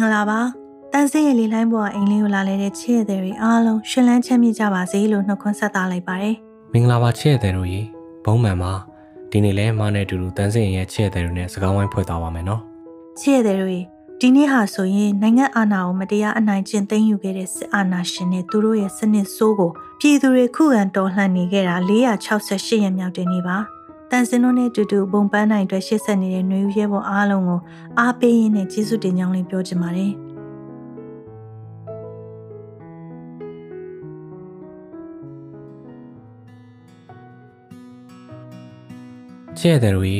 င်္ဂလာပါတန်စင်းရလေးလိုင်းပေါ်အိမ်လေးကိုလာလဲတဲ့ချစ်ရတဲ့တွေအားလုံးရှင်လန်းချမ်းမြေ့ကြပါစေလို့နှုတ်ခွန်းဆက်သလိုက်ပါတယ်မင်္ဂလာပါချစ်ရတဲ့တို့ရေဘုံမှန်ပါဒီနေ့လဲမနဲ့အတူတူတန်စင်းရဲ့ချစ်ရတဲ့တို့နဲ့စကားဝိုင်းဖွဲ့သွားပါမယ်နော်ချစ်ရတဲ့တို့ရေဒီနေ့ဟာဆိုရင်နိုင်ငံအာဏာကိုမတရားအနိုင်ကျင့်သိမ်းယူခဲ့တဲ့စစ်အာဏာရှင်နဲ့သူတို့ရဲ့စနစ်ဆိုးကိုပြည်သူတွေခုခံတော်လှန်နေခဲ့တာ468ရက်မြောက်တဲ့နေ့ပါ တန်စင်တို့နဲ့အတူတူဘုံပန်းနိုင်အတွက်ရှေ့ဆက်နေတဲ့ຫນွေဦးရဲဘော်အားလုံးကိုအားပေးရင်းနဲ့ကျေးဇူးတင်ကြောင်းလေးပြောချင်ပါတယ်ချဲ့တဲ့တွေ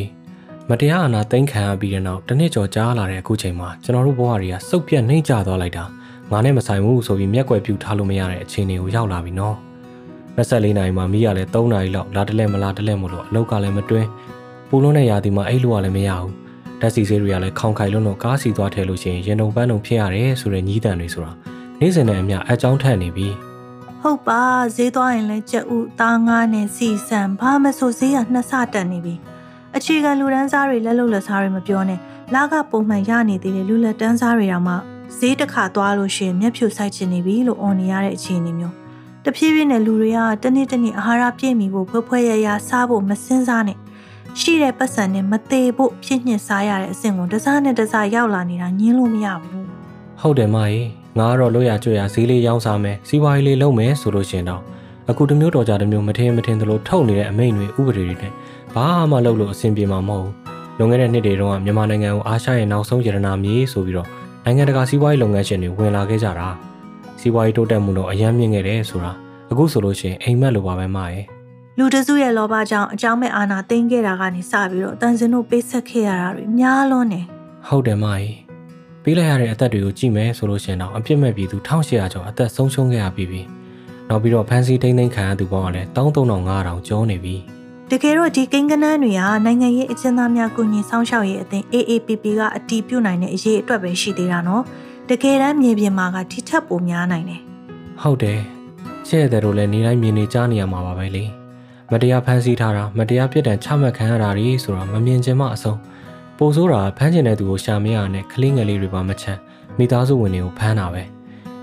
မတရားအာဏာသိမ်းခံရပြီးတဲ့နောက်တနှစ်ကျော်ကြာလာတဲ့အခုချိန်မှာကျွန်တော်တို့ဘဝတွေကစုပ်ပြတ်နှိမ့်ကျသွားလိုက်တာငါနဲ့မဆိုင်ဘူးဆိုပြီးမျက်ကွယ်ပြူထားလို့မရတဲ့အခြေအနေကိုရောက်လာပြီနော် 24နာရီမှာမိရလဲ3နာရီလောက်လာတလဲမလာတလဲမလို့အလောက်ကလည်းမတွင်းပူလုံးတဲ့ရာသီမှာအိတ်လို့ကလည်းမရဘူးဓာတ်စီဆေးတွေကလည်းခေါင်ခိုင်လုံးလုံးကားစီသွားထဲလို့ရှိရင်ရင်တုံပန်းတုံဖြစ်ရတယ်ဆိုတဲ့ညီးတန်တွေဆိုတာနေ့စဉ်နဲ့အမျှအကြောင်းထက်နေပြီဟုတ်ပါဈေးသွားရင်လည်းကြက်ဥသားငါးနဲ့စီဆန်ဘာမဆိုဈေးကနှစ်ဆတက်နေပြီအခြေခံလူတန်းစားတွေလက်လုံလက်စားတွေမပြောနဲ့လာကပုံမှန်ရနေသေးတဲ့လူလက်တန်းစားတွေတောင်မှဈေးတစ်ခါသွားလို့ရှိရင်မျက်ဖြူဆိုင်ချင်နေပြီလို့អော်နေရတဲ့အခြေအနေမျိုး တဖြည်းဖြည်းနဲ့လူတွေကတနေ့တနေ့အာဟာရပြည့်မီဖို့ဖွဲဖွဲရရစားဖို့မစင်းစားနဲ့ရှိတဲ့ပတ်စံနဲ့မသေးဖို့ဖြစ်ညှစ်စားရတဲ့အဆင့်ကိုတစားနဲ့တစားရောက်လာနေတာညင်းလို့မရဘူးဟုတ်တယ်မကြီးငါကတော့လွတ်ရကြွရဈေးလေးရောင်းစားမယ်စီးပွားရေးလေးလုပ်မယ်ဆိုလို့ရှင်တော့အခုတမျိုးတော်ကြတမျိုးမထင်မထင်သလိုထုတ်နေတဲ့အမိန့်တွေဥပဒေတွေနဲ့ဘာမှလုပ်လို့အဆင်ပြေမှာမဟုတ်ဘူးလွန်ခဲ့တဲ့နှစ်တွေတုန်းကမြန်မာနိုင်ငံကိုအာရှရဲ့နောက်ဆုံးရတနာမြေဆိုပြီးတော့နိုင်ငံတကာစီးပွားရေးလုပ်ငန်းရှင်တွေဝင်လာခဲ့ကြတာ စီးပွားရေးတိုးတက်မှုတော့အယမ်းမြင့်ခဲ့တယ်ဆိုတာအခုဆိုလို့ရှိရင်အိမ်မက်လိုပါပဲမရဲ့လူတစုရဲ့လောဘကြောင့်အကြောင်းမဲ့အာနာသိမ်းခဲ့တာကနေစပြီးတော့တန်စင်တို့ပေးဆက်ခဲ့ရတာတွေများလွန်းနေဟုတ်တယ်မကြီးပေးလိုက်ရတဲ့အသက်တွေကိုကြည့်မယ်ဆိုလို့ရှိရင်တော့အပြစ်မဲ့ပြည်သူ1800ကျော်အသက်ဆုံးရှုံးခဲ့ရပြီပြီနောက်ပြီးတော့ဖန်စီထိမ့်သိမ်းခံရသူပေါင်းကလည်း13500ကျော်နေပြီတကယ်တော့ဒီကိန်းကနန်းတွေဟာနိုင်ငံရေးအကျဉ်းသားများကုညီဆောင်ရှောက်ရေးအသင်း AAPP ကအတီးပြုတ်နိုင်တဲ့အရေးအတွက်ပဲရှိသေးတာနော် တကယ်တမ်းမြေပြင်မှာကထိထက်ပိုများနိုင်တယ်ဟုတ်တယ်ချဲ့တဲ့တို့လည်းနေတိုင်းမြင်နေကြားနေရမှာပါပဲလေမတရားဖမ်းဆီးထားတာမတရားပြစ်ဒဏ်ချမှတ်ခံရတာတွေဆိုတာမမြင်ချင်မှအဆုံးပိုဆိုးတာဖမ်းကျင်တဲ့သူကိုရှာမရနဲ့ကလေးငယ်လေးတွေပါမချမ်းမိသားစုဝင်တွေကိုဖမ်းတာပဲ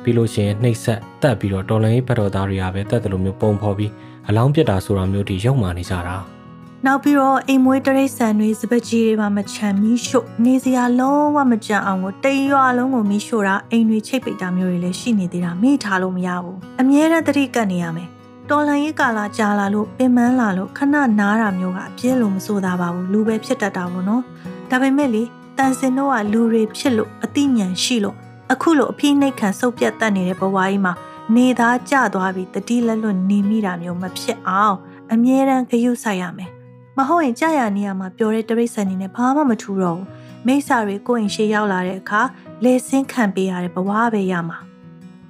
ပြီးလို့ရှိရင်နှိပ်ဆက်တက်ပြီးတော့တော်လန်ရေးဘတ်တော်သားတွေကပဲတက်တယ်လို့မျိုးပုံဖော်ပြီးအလောင်းပြစ်တာဆိုတာမျိုးတွေရုံမာနေကြတာ နောက်ပြီးတော့အိမ်မွေးတရိတ်ဆန်တွေစပကြီးတွေပါမချမ်းမီးရှို့နေစရာလုံးဝမကြံအောင်ကိုတိမ်ရွာလုံးကိုမီးရှို့တာအိမ်တွေချိတ်ပိတ်တာမျိုးတွေလည်းရှိနေသေးတာမေ့ထားလို့မရဘူးအမြဲတမ်းတတိကတ်နေရမယ်တော်လန်ရေးကာလာကြာလာလို့ပင်မလာလို့ခဏနားတာမျိုးကအပြည့်လို့မဆိုးသားပါဘူးလူပဲဖြစ်တတ်တာပေါ့နော်ဒါပေမဲ့လေတန်စင်တို့ကလူတွေဖြစ်လို့အသိဉာဏ်ရှိလို့အခုလိုအဖိနှိတ်ခံစုပ်ပြတ်တတ်နေတဲ့ဘဝကြီးမှာနေသားကျသွားပြီးတတိလက်လွတ်နေမိတာမျိုးမဖြစ်အောင်အမြဲတမ်းဂရုစိုက်ရမယ် မဟုတ်ရင်ကြာရနေရမှာပျော်တဲ့တရိတ်ဆန်နေနဲ့ဘာမှမထူတော့ဘူးမိစ္ဆာတွေကိုယ့်အိမ်ရှိရောက်လာတဲ့အခါလေဆင်းခံပေးရတဲ့ဘဝပဲရမှာ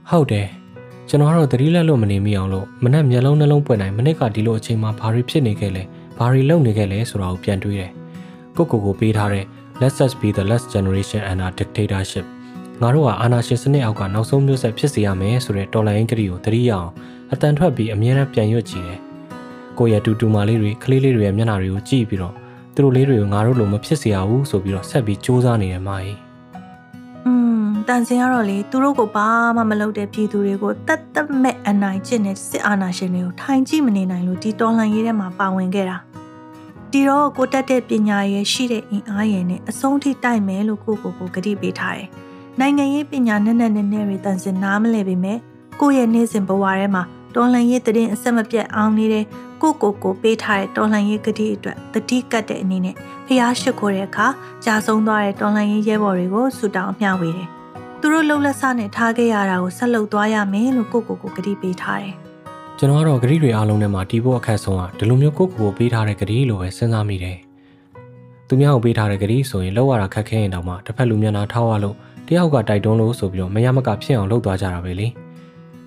ဟုတ်တယ်ကျွန်တော်ကတော့တတိလက်လွတ်မနေမိအောင်လို့မနဲ့မျက်လုံးနှလုံးပွင့်နိုင်မနစ်ကဒီလိုအချိန်မှာဘာတွေဖြစ်နေခဲ့လဲဘာတွေလုပ်နေခဲ့လဲဆိုတာကိုပြန်တွေးတယ်ကိုကိုကိုပေးထားတဲ့ Let's us be the last generation and our dictatorship ငါတို့ကအာဏာရှင်စနစ်အောက်ကနောက်ဆုံးမျိုးဆက်ဖြစ်စေရမယ်ဆိုတဲ့တော်လှန်ရေးကတိကိုတတိယအောင်အတန်ထွက်ပြီးအမြဲတမ်းပြန်ရွတ်ကြည့်တယ်။ ကိုယ့်ရဲ့တူတူမလေးတွေကလေးလေးတွေရဲ့မျက်နှာတွေကိုကြည့်ပြီးတော့သူတို့လေးတွေကိုငါတို့လိုမဖြစ်စေရဘူးဆိုပြီးတော့ဆက်ပြီးစူးစမ်းနေတယ်မာကြီး။อืมတန်စင်ကတော့လေသူတို့ကိုဘာမှမလုပ်တဲ့ပြည်သူတွေကိုတတ်တမဲ့အနိုင်ကျင့်တဲ့စစ်အာဏာရှင်တွေကိုထိုင်ကြည့်မနေနိုင်လို့ဒီတော်လှန်ရေးထဲမှာပါဝင်ခဲ့တာ။ဒီတော့ကိုတက်တဲ့ပညာရဲ့ရှိတဲ့အင်အားရည်နဲ့အဆုံးထိတိုက်မယ်လို့ကိုကိုကိုကတိပေးထားတယ်။နိုင်ငံရေးပညာနဲ့နဲ့နဲ့တွေတန်စင်နားမလဲပေမဲ့ကိုယ့်ရဲ့နေ့စဉ်ဘဝထဲမှာ တော်လှန်ရေးတည်င်းအဆက်မပြတ်အောင်နေတဲ့ကိုကိုကိုပေးထားတဲ့တော်လှန်ရေးကတိအတွက်တတိကတ်တဲ့အနေနဲ့ဖျားရှိခိုးတဲ့အခါကြာဆုံးသွားတဲ့တော်လှန်ရေးရဲဘော်တွေကိုဆူတောင်းအမျှဝေတယ်။သူတို့လှုပ်လက်ဆနဲ့ထားခဲ့ရတာကိုဆက်လုပ်သွားရမယ်လို့ကိုကိုကိုကတိပေးထားတယ်။ကျွန်တော်ကတော့ဂတိတွေအားလုံးထဲမှာတီးဖို့အခက်ဆုံးကဒီလိုမျိုးကိုကိုကိုပေးထားတဲ့ဂတိလိုပဲစဉ်းစားမိတယ်။သူများကိုပေးထားတဲ့ဂတိဆိုရင်လောက်ရတာခက်ခဲရင်တောင်မှတစ်ဖက်လူမျက်နှာထောက်ရလို့တယောက်ကတိုက်တွန်းလို့ဆိုပြီးတော့မရမကဖြစ်အောင်လုပ်သွားကြတာပဲလေ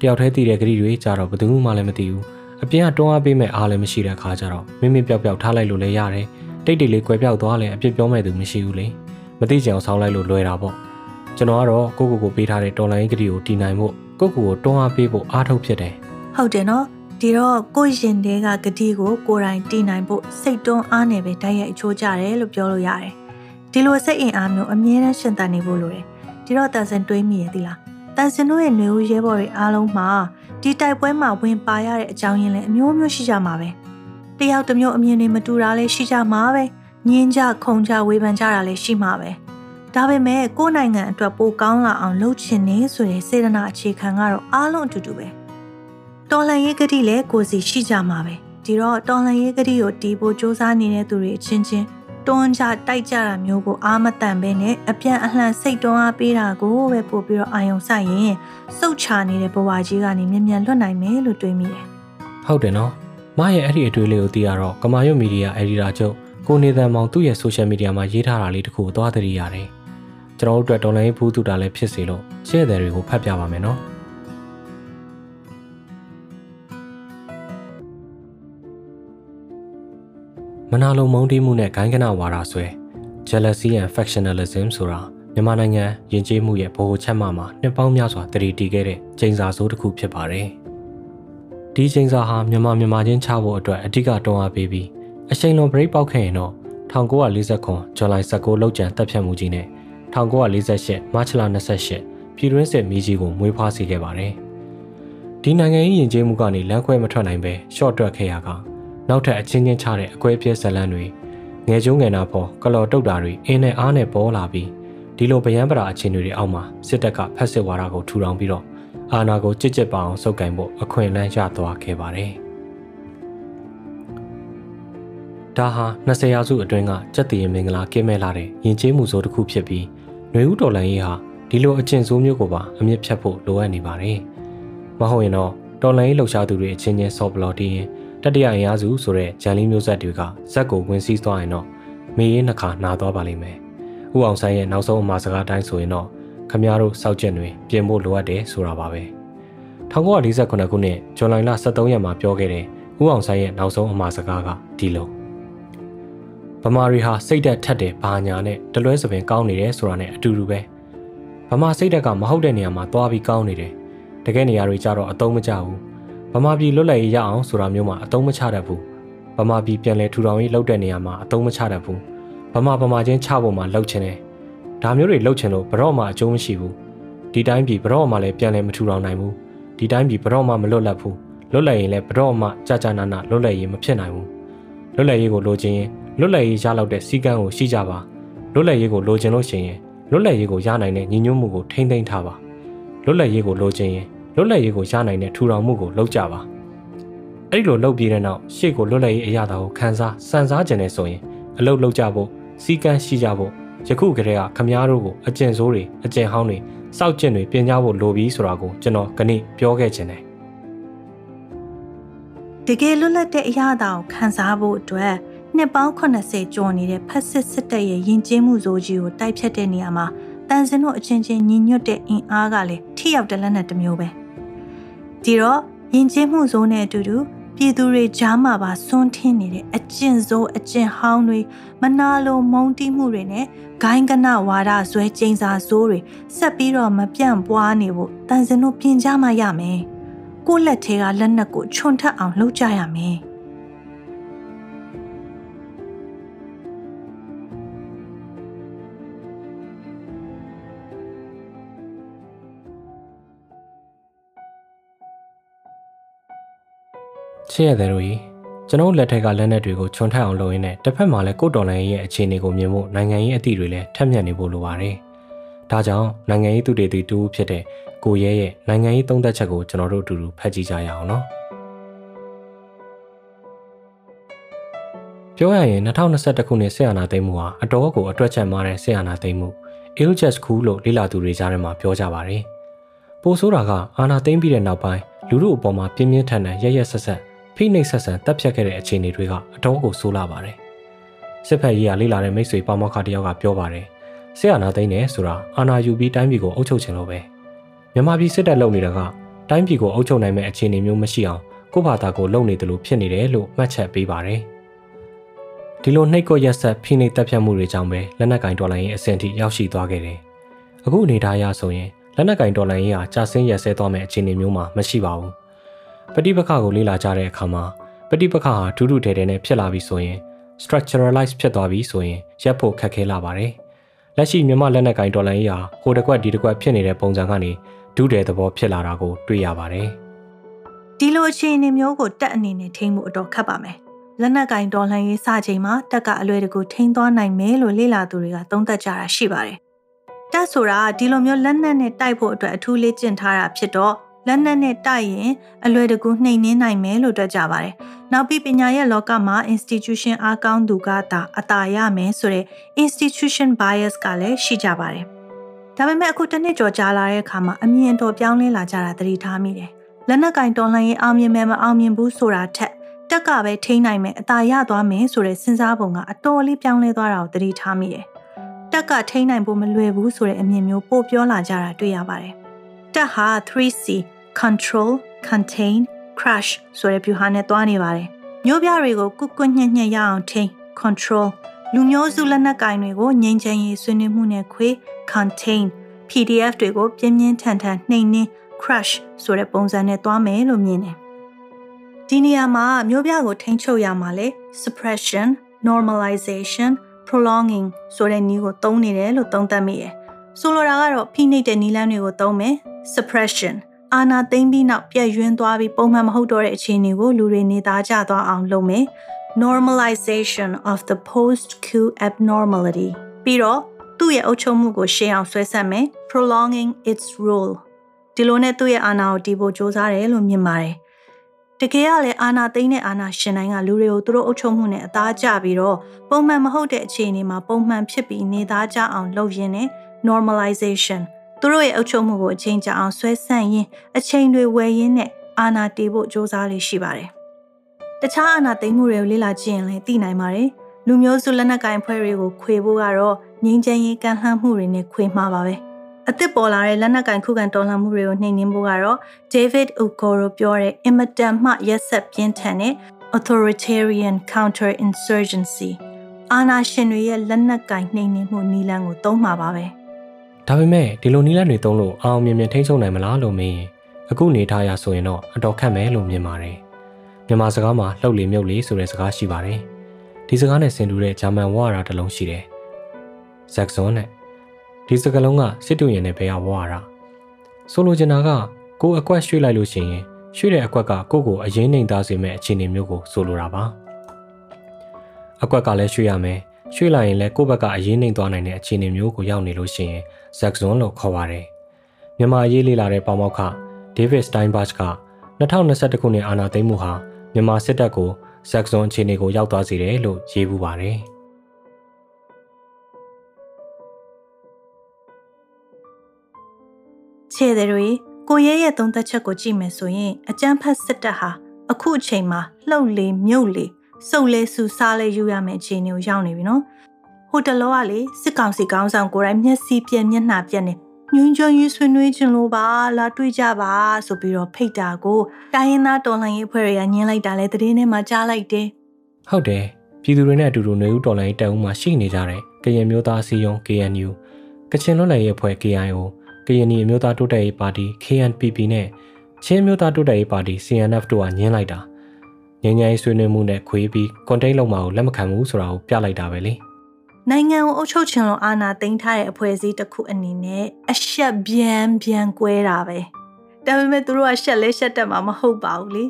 တယောက်တည်းတည်တဲ့ဂရီတွေကြတော့ဘယ်သူမှလည်းမသိဘူးအပြင်ကတွန်းအားပေးမဲ့အားလည်းမရှိတဲ့ခါကြတော့မင်းမင်းပျောက်ပျောက်ထားလိုက်လို့လည်းရတယ်တိတ်တိတ်လေးကွယ်ပြောက်သွားလည်းအပြစ်ပြောမဲ့သူမရှိဘူးလေမသိကြအောင်ဆောင်းလိုက်လို့လွယ်တာပေါ့ကျွန်တော်ကတော့ကိုကိုကိုပေးထားတဲ့တော်လိုင်းဂရီကိုတည်နိုင်ဖို့ကိုကိုကိုတွန်းအားပေးဖို့အားထုတ်ဖြစ်တယ်ဟုတ်တယ်နော်ဒီတော့ကိုရင်တဲကဂတိကိုကိုယ်တိုင်တည်နိုင်ဖို့စိတ်တွန်းအားနဲ့ပဲတိုက်ရိုက်အချိုးကြတယ်လို့ပြောလို့ရတယ်ဒီလိုစိတ်အင်အားမျိုးအမြဲတမ်းရှင်သန်နေဖို့လိုတယ်ဒီတော့တန်စင်တွေးမိရဲ့သီလား တန်စင်တို့ရဲ့ຫນွေဦးရဲဘော်တွေအားလုံးမှာဒီတိုက်ပွဲမှာဝင်ပါရတဲ့အကြောင်းရင်းလည်းအမျိုးမျိုးရှိကြမှာပဲတယောက်တစ်မျိုးအမြင်တွေမတူတာလည်းရှိကြမှာပဲညင်းကြခုံကြဝေဖန်ကြတာလည်းရှိမှာပဲဒါပေမဲ့ကိုယ်နိုင်ငံအတွက်ပိုကောင်းလာအောင်လုပ်ချင်နေဆိုတဲ့စေတနာအခြေခံကတော့အားလုံးအတူတူပဲတော်လှန်ရေးကတိလည်းကိုစီရှိကြမှာပဲဒီတော့တော်လှန်ရေးကတိကိုတီးဖို့စ조사နေတဲ့သူတွေအချင်းချင်း တွန်းချတိုက်ကြတာမျိုးကိုအာမတန်ပဲနဲ့အပြန်အလှန်စိတ်တွန်းအားပေးတာကိုပဲပို့ပြီးတော့အာယုံဆိုင်ရင်စုတ်ချနေတဲ့ဘဝကြီးကနေမြန်မြန်လွတ်နိုင်မယ်လို့တွေးမိတယ်။ဟုတ်တယ်နော်။မရဲ့အဲ့ဒီအတွေ့လေးကိုသိရတော့ကမာရွတ်မီဒီယာအက်ဒီတာချုပ်ကိုနေသံမောင်သူ့ရဲ့ဆိုရှယ်မီဒီယာမှာရေးထားတာလေးတခုကိုသွားသတိရတယ်။ကျွန်တော်တို့အတွက်တော်လိုင်းဘူးသူတာလည်းဖြစ်စေလို့ရှယ်တယ်တွေကိုဖတ်ပြပါမယ်နော်။ မနာလိုမုန်းတီးမှုနဲ့ဂိုင်းကနဝါဒဆွဲ jealousy and factionalism ဆိုတာမြန်မာနိုင်ငံယဉ်ကျေးမှုရဲ့ဗဟိုချက်မှမှာနှစ်ပေါင်းများစွာတည်တည်ခဲ့တဲ့ကျင်းစာစိုးတစ်ခုဖြစ်ပါတယ်။ဒီကျင်းစာဟာမြန်မာမြန်မာချင်းချဖို့အတွက်အဓိကတွန်းအားပေးပြီးအချိန်လွန် break ပေါက်ခဲ့ရင်တော့1949ဇွန်လ19လောက်ကျန်တပ်ဖြတ်မှုကြီးနဲ့1948မတ်လ28ပြည်တွင်းစစ်မီးကြီးကိုမွေးဖွားစေခဲ့ပါတယ်။ဒီနိုင်ငံရေးယဉ်ကျေးမှုကနေလမ်းခွဲမထွက်နိုင်ပဲ short တွက်ခဲ့ရက နောက်ထပ်အချင်းချင်းချတဲ့အကွဲပြဲဇလန်းတွေငယ်ကျုံငယ်နာပေါ်ကလော်တုတ်တာတွေအင်းနဲ့အားနဲ့ပေါ်လာပြီးဒီလိုဗျံပရာအခြေအနေတွေအောက်မှာစစ်တပ်ကဖက်စစ်ဝါဒကိုထူထောင်ပြီးတော့အာဏာကိုကြစ်ကြစ်ပအောင်စုပ်ကင်ဖို့အခွင့်အလမ်းရသွားခဲ့ပါတယ်။ဒါဟာ20ရာစုအတွင်းကစက်တည်ရင်မင်္ဂလာကင်းမဲ့လာတဲ့ယဉ်ကျေးမှုစိုးတစ်ခုဖြစ်ပြီးຫນွေဦးတော်လန်ရေးဟာဒီလိုအကျင့်ဆိုးမျိုးကိုပါအမြင့်ဖြတ်ဖို့လိုအပ်နေပါတယ်။မဟုတ်ရင်တော့တော်လန်ရေးလှုပ်ရှားသူတွေအချင်းချင်းဆော့ဘလော်တီးရင် တတိယအင်အားစုဆိုတဲ့ဂျန်လီမျိုးဆက်တွေကဇက်ကိုဝင်စည်းသွားရင်တော့မေးရင်နှခါနာသွားပါလိမ့်မယ်။ဥအောင်ဆိုင်ရဲ့နောက်ဆုံးအမှာစကားတိုင်းဆိုရင်တော့ခမရတို့စောက်ကျက်တွေပြင်ဖို့လိုအပ်တယ်ဆိုတာပါပဲ။1948ခုနှစ်ဇွန်လ23ရက်မှာပြောခဲ့တဲ့ဥအောင်ဆိုင်ရဲ့နောက်ဆုံးအမှာစကားကဒီလိုဗမာတွေဟာစိတ်သက်ထက်တယ်ဘာညာနဲ့တလွဲစပင်ကောင်းနေတယ်ဆိုတာနဲ့အတူတူပဲဗမာစိတ်သက်ကမဟုတ်တဲ့နေရာမှာသွားပြီးကောင်းနေတယ်တကယ်နေရာတွေကြတော့အတုံးမကျဘူး ဗမာပြည်လွတ်လပ်ရေးရအောင်ဆိုတာမျိုးမှာအတုံးမချတတ်ဘူးဗမာပြည်ပြန်လဲထူထောင်ရေးလုပ်တဲ့နေရာမှာအတုံးမချတတ်ဘူးဗမာဗမာချင်းချဖို့မှလှုပ်ချင်တယ်ဒါမျိုးတွေလှုပ်ချင်လို့ဘရော့မှအကျိုးမရှိဘူးဒီတိုင်းပြည်ဘရော့မှလည်းပြန်လဲမထူထောင်နိုင်ဘူးဒီတိုင်းပြည်ဘရော့မှမလွတ်လပ်ဘူးလွတ်လပ်ရင်လည်းဘရော့မှကြာကြာနာနာလွတ်လပ်ရေးမဖြစ်နိုင်ဘူးလွတ်လပ်ရေးကိုလိုချင်ရင်လွတ်လပ်ရေးရလောက်တဲ့စီကံကိုရှိကြပါလွတ်လပ်ရေးကိုလိုချင်လို့ရှိရင်လွတ်လပ်ရေးကိုရနိုင်တဲ့ညီညွတ်မှုကိုထိမ့်သိမ်းထားပါလွတ်လပ်ရေးကိုလိုချင်ရင် လွတ်လပ်ရေးကိုရနိုင်တဲ့ထူထောင်မှုကိုလုပ်ကြပါအဲ့ဒီလိုလုပ်ပြီးတဲ့နောက်ရှေ့ကိုလွတ်လပ်ရေးအရာတာကိုခန်းစားစံစားကြတယ်ဆိုရင်အလုပ်လုပ်ကြဖို့စီကံရှိကြဖို့ယခုကတည်းကခမားတို့ကိုအကျင့်ဆိုးတွေအကျင့်ဟောင်းတွေစောက်ကျင့်တွေပြင်ကြဖို့လိုပြီးဆိုတာကိုကျွန်တော်ကနေ့ပြောခဲ့ခြင်းတယ်တကယ်လွတ်လပ်တဲ့အရာတာကိုခန်းစားဖို့အတွက်နှစ်ပေါင်း80ကျော်နေတဲ့ဖက်စစ်စစ်တပ်ရဲ့ယဉ်ကျေးမှုစိုးကြီးကိုတိုက်ဖြတ်တဲ့နေရာမှာတန်စင်တို့အချင်းချင်းညီညွတ်တဲ့အင်အားကလည်းထိရောက်တဲ့လက်နက်တစ်မျိုးပဲ ဒီတော့ယဉ်ကျေးမှုစိုးနဲ့အတူတူပြည်သူတွေကြားမှာပါစွန့်ထင်းနေတဲ့အကျင့်စိုးအကျင့်ဟောင်းတွေမနာလိုမုန်းတီးမှုတွေနဲ့ဂိုင်းကနဝါဒဇွဲကျိန်စာစိုးတွေဆက်ပြီးတော့မပြန့်ပွားနေဖို့တန်စင်တို့ပြင်ကြမှရမယ်ကိုယ့်လက်ထဲကလက်နက်ကိုခြုံထက်အောင်လှုပ်ကြရမယ် ချစ်ရတဲ့တို့ကြီးကျွန်တော်လက်ထက်ကလက်နက်တွေကိုခြုံထက်အောင်လုပ်ရင်းနဲ့တစ်ဖက်မှာလည်းကိုတော်လိုင်းရဲ့အခြေအနေကိုမြင်ဖို့နိုင်ငံရေးအသည့်တွေလည်းထက်မြက်နေဖို့လိုပါတယ်။ဒါကြောင့်နိုင်ငံရေးသူတွေတူတူဖြစ်တဲ့ကိုရဲရဲ့နိုင်ငံရေးသုံးသပ်ချက်ကိုကျွန်တော်တို့အတူတူဖတ်ကြည့်ကြရအောင်နော်။ပြောရရင်2021ခုနှစ်ဆေးအာနာသိမ်းမှုဟာအတော်ကိုအတွက်ချက်မားတဲ့ဆေးအာနာသိမ်းမှု Iljes School လို့လေ့လာသူတွေကြားထဲမှာပြောကြပါတယ်။ပိုဆိုးတာကအာနာသိမ်းပြီးတဲ့နောက်ပိုင်းလူမှုအပေါ်မှာပြင်းပြင်းထန်ထန်ရရဆက်ဆက် ဖိနှိပ်ဆက်ဆံတပ်ဖြတ်ခဲ့တဲ့အခြေအနေတွေကအတော်ကိုဆိုးလာပါတယ်။စစ်ဖက်ရေးကလေးလာတဲ့မိတ်ဆွေပေါမောက်ခတယောက်ကပြောပါတယ်။ဆရာနာသိန်းနဲ့ဆိုတာအာနာယူပြီးတိုင်းပြည်ကိုအုပ်ချုပ်ခြင်းလို့ပဲ။မြန်မာပြည်စစ်တပ်လုပ်နေတာကတိုင်းပြည်ကိုအုပ်ချုပ်နိုင်မဲ့အခြေအနေမျိုးမရှိအောင်ကိုယ့်ဘာသာကိုလုပ်နေတယ်လို့ဖြစ်နေတယ်လို့မှတ်ချက်ပေးပါတယ်။ဒီလိုနှိတ်ကွက်ရက်ဆက်ဖိနှိပ်တပ်ဖြတ်မှုတွေကြောင့်ပဲလက်နက်ကင်ဒေါ်လာရင်းအဆင့်ထိရောက်ရှိသွားခဲ့တယ်။အခုအနေထားအရဆိုရင်လက်နက်ကင်ဒေါ်လာရင်းဟာကြာဆင်းရက်ဆဲသွားမဲ့အခြေအနေမျိုးမှာမရှိပါဘူး ပဋိပက္ခကိုလေ့လာကြတဲ့အခါမှာပဋိပက္ခဟာဒုဒုတဲတဲနဲ့ဖြစ်လာပြီဆိုရင် structuralize ဖြစ်သွားပြီဆိုရင်ရပ်ဖို့ခက်ခဲလာပါတယ်လက်ရှိမြန်မာလက်နက်ကင်ဒေါ်လာကြီးဟာဟိုတစ်ကွက်ဒီတစ်ကွက်ဖြစ်နေတဲ့ပုံစံကနေဒုတဲ့သဘောဖြစ်လာတာကိုတွေ့ရပါတယ်။ဒီလိုအခြေအနေမျိုးကိုတက်အနေနဲ့ထိန်းမှုအတော်ခက်ပါမယ်။လက်နက်ကင်ဒေါ်လာရေးစချိန်မှာတက်ကအလွယ်တကူထိန်းသွားနိုင်မယ်လို့လေ့လာသူတွေကသုံးသပ်ကြတာရှိပါတယ်။တက်ဆိုတာဒီလိုမျိုးလက်နက်နဲ့တိုက်ဖို့အတွက်အထူးလေ့ကျင့်ထားတာဖြစ်တော့ လက်နက်နဲ့တိုက်ရင်အလွယ်တကူနှိမ်နင်းနိုင်မယ်လို့တွက်ကြပါတယ်။နောက်ပြီးပညာရဲ့လောကမှာ institution အားကောင်းသူကသာအသာရမယ်ဆိုတဲ့ institution bias ကလည်းရှိကြပါတယ်။ဒါပေမဲ့အခုတစ်နှစ်ကျော်ကြာလာတဲ့အခါမှာအမြင်တော်ပြောင်းလဲလာကြတာသတိထားမိတယ်။လက်နက်ကင်တော်လှန်ရေးအောင်မြင်မယ်မအောင်မြင်ဘူးဆိုတာထက်တက်ကပဲထိန်းနိုင်မယ်အသာရသွားမယ်ဆိုတဲ့စဉ်းစားပုံကအတော်လေးပြောင်းလဲသွားတာကိုသတိထားမိတယ်။တက်ကထိန်းနိုင်ဖို့မလွယ်ဘူးဆိုတဲ့အမြင်မျိုးပို့ပြောလာကြတာတွေ့ရပါတယ်။ တက်ဟာ 3C control contain crush ဆိုတဲ့ဗျူဟာနဲ့တွားနေပါတယ်မျိုးပြတွေကိုကုကွညက်ညက်ရအောင်ထိန်း control လူမျိုးစုလက်နက်ကင်တွေကိုငြိမ်းချမ်းရေးဆွေးနွေးမှုနဲ့ခွေ contain PDF တွေကိုပြင်းပြင်းထန်ထန်နှိမ်နှင်း crush ဆိုတဲ့ပုံစံနဲ့တွားမယ်လို့မြင်တယ်ဒီနေရာမှာမျိုးပြကိုထိန်းချုပ်ရမှာလေ suppression normalization prolonging ဆိုတဲ့နည်းကိုသုံးနေတယ်လို့သုံးသပ်မိတယ် ဆိုလိုတာကတော့ဖိနှိပ်တဲ့နည်းလမ်းတွေကိုသုံးမယ် suppression အာနာသိမ့်ပြီးနောက်ပြည့်ယွင်းသွားပြီးပုံမှန်မဟုတ်တော့တဲ့အခြေအနေကိုလူတွေနေသားကြသွားအောင်လုပ်မယ် normalization of the post coup abnormality ပြီးတော့သူ့ရဲ့အုပ်ချုပ်မှုကိုရှေ့အောင်ဆွဲဆက်မယ် prolonging its rule ဒီလိုနဲ့သူ့ရဲ့အာဏာကိုတီးဖို့စ조사တယ်လို့မြင်ပါတယ်တကယ်ကလည်းအာဏာသိမ်းတဲ့အာဏာရှင်တိုင်းကလူတွေကိုသူတို့အုပ်ချုပ်မှုနဲ့အသားကျပြီးတော့ပုံမှန်မဟုတ်တဲ့အခြေအနေမှာပုံမှန်ဖြစ်ပြီးနေသားကြအောင်လုပ်ရင်းနဲ့ normalization သူတို့ရဲ့အုပ်ချုပ်မှုကိုအချိန်ကြာအောင်ဆွဲဆန့်ရင်းအချိန်တွေဝယ်ရင်းနဲ့အာဏာတည်ဖို့စ조사လေးရှိပါတယ်။တခြားအာဏာသိမ်းမှုတွေကိုလေ့လာကြည့်ရင်လည်းသိနိုင်ပါတယ်။လူမျိုးစုလက်နက်ကိုင်ဖွဲ့တွေကိုခွေဖို့ကတော့ငြိမ်းချမ်းရေးကန့်လှမ်းမှုတွေနဲ့ခွေမှာပါပဲ။အသစ်ပေါ်လာတဲ့လက်နက်ကင်ခုခံတော်လှန်မှုတွေကိုနှိမ်နင်းဖို့ကတော့ David Ugoro ပြောတဲ့အင်မတန်မှရက်ဆက်ပြင်းထန်တဲ့ authoritarian counter insurgency အာဏာရှင်တွေရဲ့လက်နက်ကင်နှိမ်နင်းမှုနည်းလမ်းကိုသုံးမှာပါပဲ။ ဒါပေမဲ့ဒီလိုနီးလန်းတွေသုံးလို့အောင်မြင်မြင်ထိန်းချုပ်နိုင်မလားလို့မင်းအခုနေထားရဆိုရင်တော့အတော်ခက်မယ်လို့မြင်ပါတယ်မြန်မာစကားမှာလှုပ်လေမြုပ်လေဆိုတဲ့စကားရှိပါတယ်ဒီစကားနဲ့ဆင်တူတဲ့ဂျာမန်ဝါရာတစ်လုံးရှိတယ်ဇက်ဇွန်နဲ့ဒီစကားလုံးကစစ်တူရင်နဲ့ဘယ်ကဝါရာဆိုလိုချင်တာကကိုအကွက်ရွှေ့လိုက်လို့ရှိရင်ရွှေ့တဲ့အကွက်ကကိုကိုအရင်နှိမ်သားစေမဲ့အခြေအနေမျိုးကိုဆိုလိုတာပါအကွက်ကလည်းရွှေ့ရမယ်ရွှေ့လိုက်ရင်လည်းကိုယ့်ဘက်ကအရေးနှိမ်သွားနိုင်တဲ့အခြေအနေမျိုးကိုရောက်နေလို့ရှိရင် ဇက်ဇွန်လို့ခေါ်ပါတယ်။မြန်မာရေးလေ့လာတဲ့ပေါမောက်ခဒေးဗစ်စတိုင်းဘတ်က2021ခုနှစ်အာဏာသိမ်းမှုဟာမြန်မာစစ်တပ်ကိုဇက်ဇွန်အခြေအနေကိုရောက်သွားစေတယ်လို့ရေးပူပါတယ်။ခြေတွေကိုရဲရဲ့သုံးသက်ချက်ကိုကြည့်မယ်ဆိုရင်အကြမ်းဖက်စစ်တပ်ဟာအခုအချိန်မှာလှုပ်လေမြုပ်လေစုပ်လဲဆူစားလဲယူရမယ့်အခြေအနေကိုရောက်နေပြီနော် ဟိုတလောကလေစစ်ကောင်စီကောင်းဆောင်ကိုယ်တိုင်မျက်စိပြက်မျက်နှာပြက်နေညွှန်းချွန်းရေးဆွေးနွေးခြင်းလို့ပါလာတွေ့ကြပါဆိုပြီးတော့ဖိတ်တာကိုတိုင်းရင်းသားတော်လှန်ရေးအဖွဲ့တွေကညင်းလိုက်တာလဲတည်င်းထဲမှာကြားလိုက်တယ်ဟုတ်တယ်ပြည်သူတွေနဲ့အတူတူနေဦးတော်လှန်ရေးတပ်ဦးမှာရှိနေကြတဲ့ကရင်မျိုးသားစီယုံ KNU ကချင်လွတ်လပ်ရေးအဖွဲ့ KIO ကရင်နီအမျိုးသားတိုးတက်ရေးပါတီ KNPP နဲ့ချင်းမျိုးသားတိုးတက်ရေးပါတီ CNF တို့ကညင်းလိုက်တာငញ្ញိုင်းဆွေးနွေးမှုနဲ့ခွေးပြီးကွန်တိတ်လုံးမှာကိုလက်မခံဘူးဆိုတာကိုပြလိုက်တာပဲလေ။ နိုင်ငံကိုအုပ်ချုပ်ချင်လို့အာဏာသိမ်းထားတဲ့အဖွဲ့အစည်းတစ်ခုအနေနဲ့အရှက်ဗျံဗျံကွဲတာပဲဒါပေမဲ့သူတို့ကရှက်လဲရှက်တက်မှာမဟုတ်ပါဘူးလေ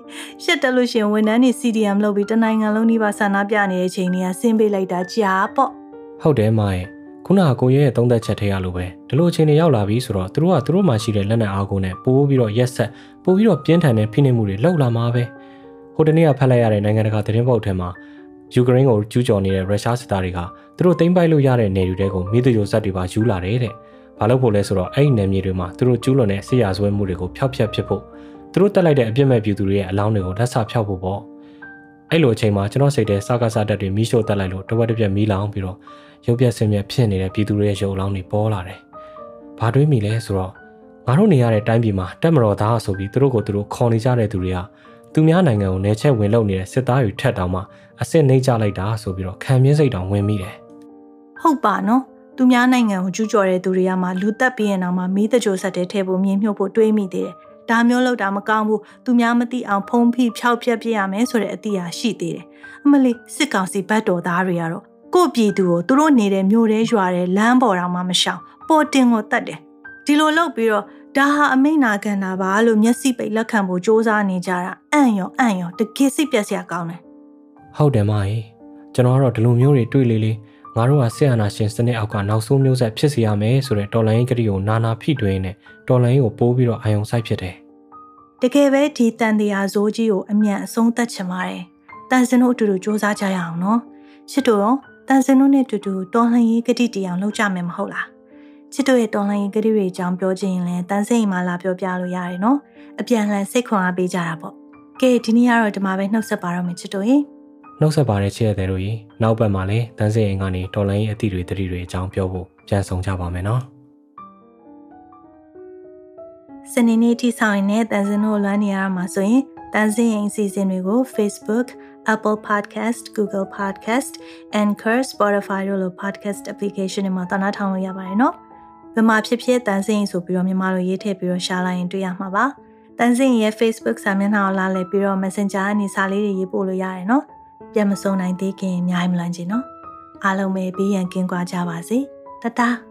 ရှက်တက်လို့ရှင်ဝန်ထမ်းတွေ CDM လုပ်ပြီးတနိုင်ငံလုံးနှိပါဆန္ဒပြနေတဲ့အချိန်တွေကဆင်းပေးလိုက်တာကြာပေါ့ဟုတ်တယ်မရဲ့ခုနကကိုရဲရဲ့သုံးသက်ချက်ထဲရလို့ပဲဒီလိုအချိန်တွေရောက်လာပြီဆိုတော့သူတို့ကသူတို့မှရှိတဲ့လက်နက်အားကိုနဲ့ပိုးပြီးတော့ရက်ဆက်ပိုးပြီးတော့ပြင်းထန်တဲ့ဖိနှိပ်မှုတွေလောက်လာမှာပဲဟိုတနေ့ကဖတ်လိုက်ရတဲ့နိုင်ငံတကာသတင်းပေါက်ထဲမှာ ယူကရိန်းကိုကျူးကျော်နေတဲ့ရုရှားစစ်သားတွေကသူတို့သိမ်းပိုက်လို့ရတဲ့နယ်တွေကိုမိသူရိုဇက်တွေပါယူလာတယ်တဲ့။ဘာလို့ဖို့လဲဆိုတော့အဲ့ဒီနယ်မြေတွေမှာသူတို့ကျူးလွန်တဲ့ဆေးရဆွဲမှုတွေကိုဖျောက်ဖျက်ဖြစ်ဖို့သူတို့တက်လိုက်တဲ့အပြစ်မဲ့ပြည်သူတွေရဲ့အလောင်းတွေကိုလက်ဆဖျောက်ဖို့ပေါ့။အဲ့လိုအချိန်မှာကျွန်တော်စိတ်ထဲစကားစားတက်တွေမိရှို့တက်လိုက်လို့တဝက်တစ်ပြက်မီးလောင်ပြီးတော့ရုပ်ပြက်ဆင်းပြက်ဖြစ်နေတဲ့ပြည်သူတွေရဲ့ရုပ်အလောင်းတွေပေါ်လာတယ်။ဘာတွေးမိလဲဆိုတော့ငါတို့နေရတဲ့တိုင်းပြည်မှာတက်မတော်သားဆိုပြီးသူတို့ကိုသူတို့ခေါ်နေကြတဲ့သူတွေက သူများနိုင်ငံကိုနေချက်ဝင်လုပ်နေတဲ့စစ်သားတွေထက်တောင်မှအစ်စ်နှိမ့်ကြလိုက်တာဆိုပြီးတော့ခံပြင်းစိတ်တောင်ဝင်မိတယ်ဟုတ်ပါနော်သူများနိုင်ငံကိုကျူးကျော်တဲ့သူတွေကမှလူတက်ပြီးရင်တော့မှမီးတကြိုဆက်တဲ့ထဲဖို့မြင်မြုပ်ဖို့တွေးမိသေးတယ်ဒါမျိုးလောက်တာမကောင်းဘူးသူများမသိအောင်ဖုံးဖိဖျောက်ပြက်ပြရမယ်ဆိုတဲ့အတိအရှိသေးတယ်အမလေးစစ်ကောင်စီဘတ်တော်သားတွေကတော့ကို့ပြည်သူကိုသူတို့နေတဲ့မြို့ထဲရွာတဲ့လမ်းပေါ်တောင်မှမရှောင်ပေါ်တင်ကိုတတ်တယ် ဒီလိုလုပ်ပြီးတော့ဒါဟာအမိန့်နာခံတာပါလို့မျက်စိပိတ်လက်ခံဖို့စ조사နေကြတာအံ့ရောအံ့ရောတကယ်စိတ်ပြက်စရာကောင်းတယ် ဟုတ်တယ်မကြီးကျွန်တော်ကတော့ဒီလိုမျိုးတွေတွေ့လေလေငါတို့ကဆက်အာနာရှင်စနစ်အောက်ကနောက်ဆုံးမျိုးဆက်ဖြစ်စီရမယ်ဆိုတဲ့တော်လိုင်းကတိကိုနာနာဖိတွင်းနဲ့တော်လိုင်းကိုပိုးပြီးတော့အာယုံဆိုင်ဖြစ်တယ် တကယ်ပဲဒီတန်တရားဇိုးကြီးကိုအမြန်အဆုံးသတ်ချင်ပါတယ်တန်စင်တို့အတူတူစ조사ကြရအောင်နော်ချစ်တို့ရောတန်စင်တို့နဲ့အတူတူတော်လှန်ရေးကတိတရားလုပ်ကြမယ်မဟုတ်လား ချစ်တို့ရဲ့တော်လှန်ရေးကတိတွေအကြောင်းပြောချင်ရင်လည်းတန်စင်အိမ်မှာလာပြောပြလို့ရတယ်နော်အပြန်လှန်စိတ်ခွန်အားပေးကြတာပေါ့ကဲဒီနေ့ကတော့ဒီမှာပဲနှုတ်ဆက်ပါတော့မယ်ချစ်တို့ရင်နှုတ်ဆက်ပါတဲ့ချစ်ရတဲ့တို့ကြီးနောက်ဘက်မှာလည်းတန်းစင်အိမ်ကနေတော်လိုင်းရဲ့အသည့်တွေတတိတွေအကြောင်းပြောဖို့ပြန်ဆောင်ကြပါမယ်နော်စနေနေ့ထိဆောင်ရင်လည်းတန်စင်တို့လွမ်းနေရမှာဆိုရင်တန်စင်ရင်အစီအစဉ်တွေကို Facebook, Apple Podcast, Google Podcast, Anchor, Spotify တို့လို podcast application တွေမှာသနာထောင်လို့ရပါတယ်နော်။ ဘယ်မှာဖြစ်ဖြစ်တန်စင်ရင်ဆိုပြီးတော့မြန်မာလိုရေးထည့်ပြီးတော့ရှာလိုက်ရင်တွေ့ရမှာပါ။တန်စင်ရင်ရဲ့ Facebook စာမျက်နှာကိုလာလည်ပြီးတော့ Messenger ကနေစာလေးတွေရေးပို့လို့ရတယ်နော်။ပြန်မစုံနိုင်သေးခင်အများကြီးမလွန်ချင်နော်။အားလုံးပဲဘေးရန်ကင်းကွာကြပါစေ။တတား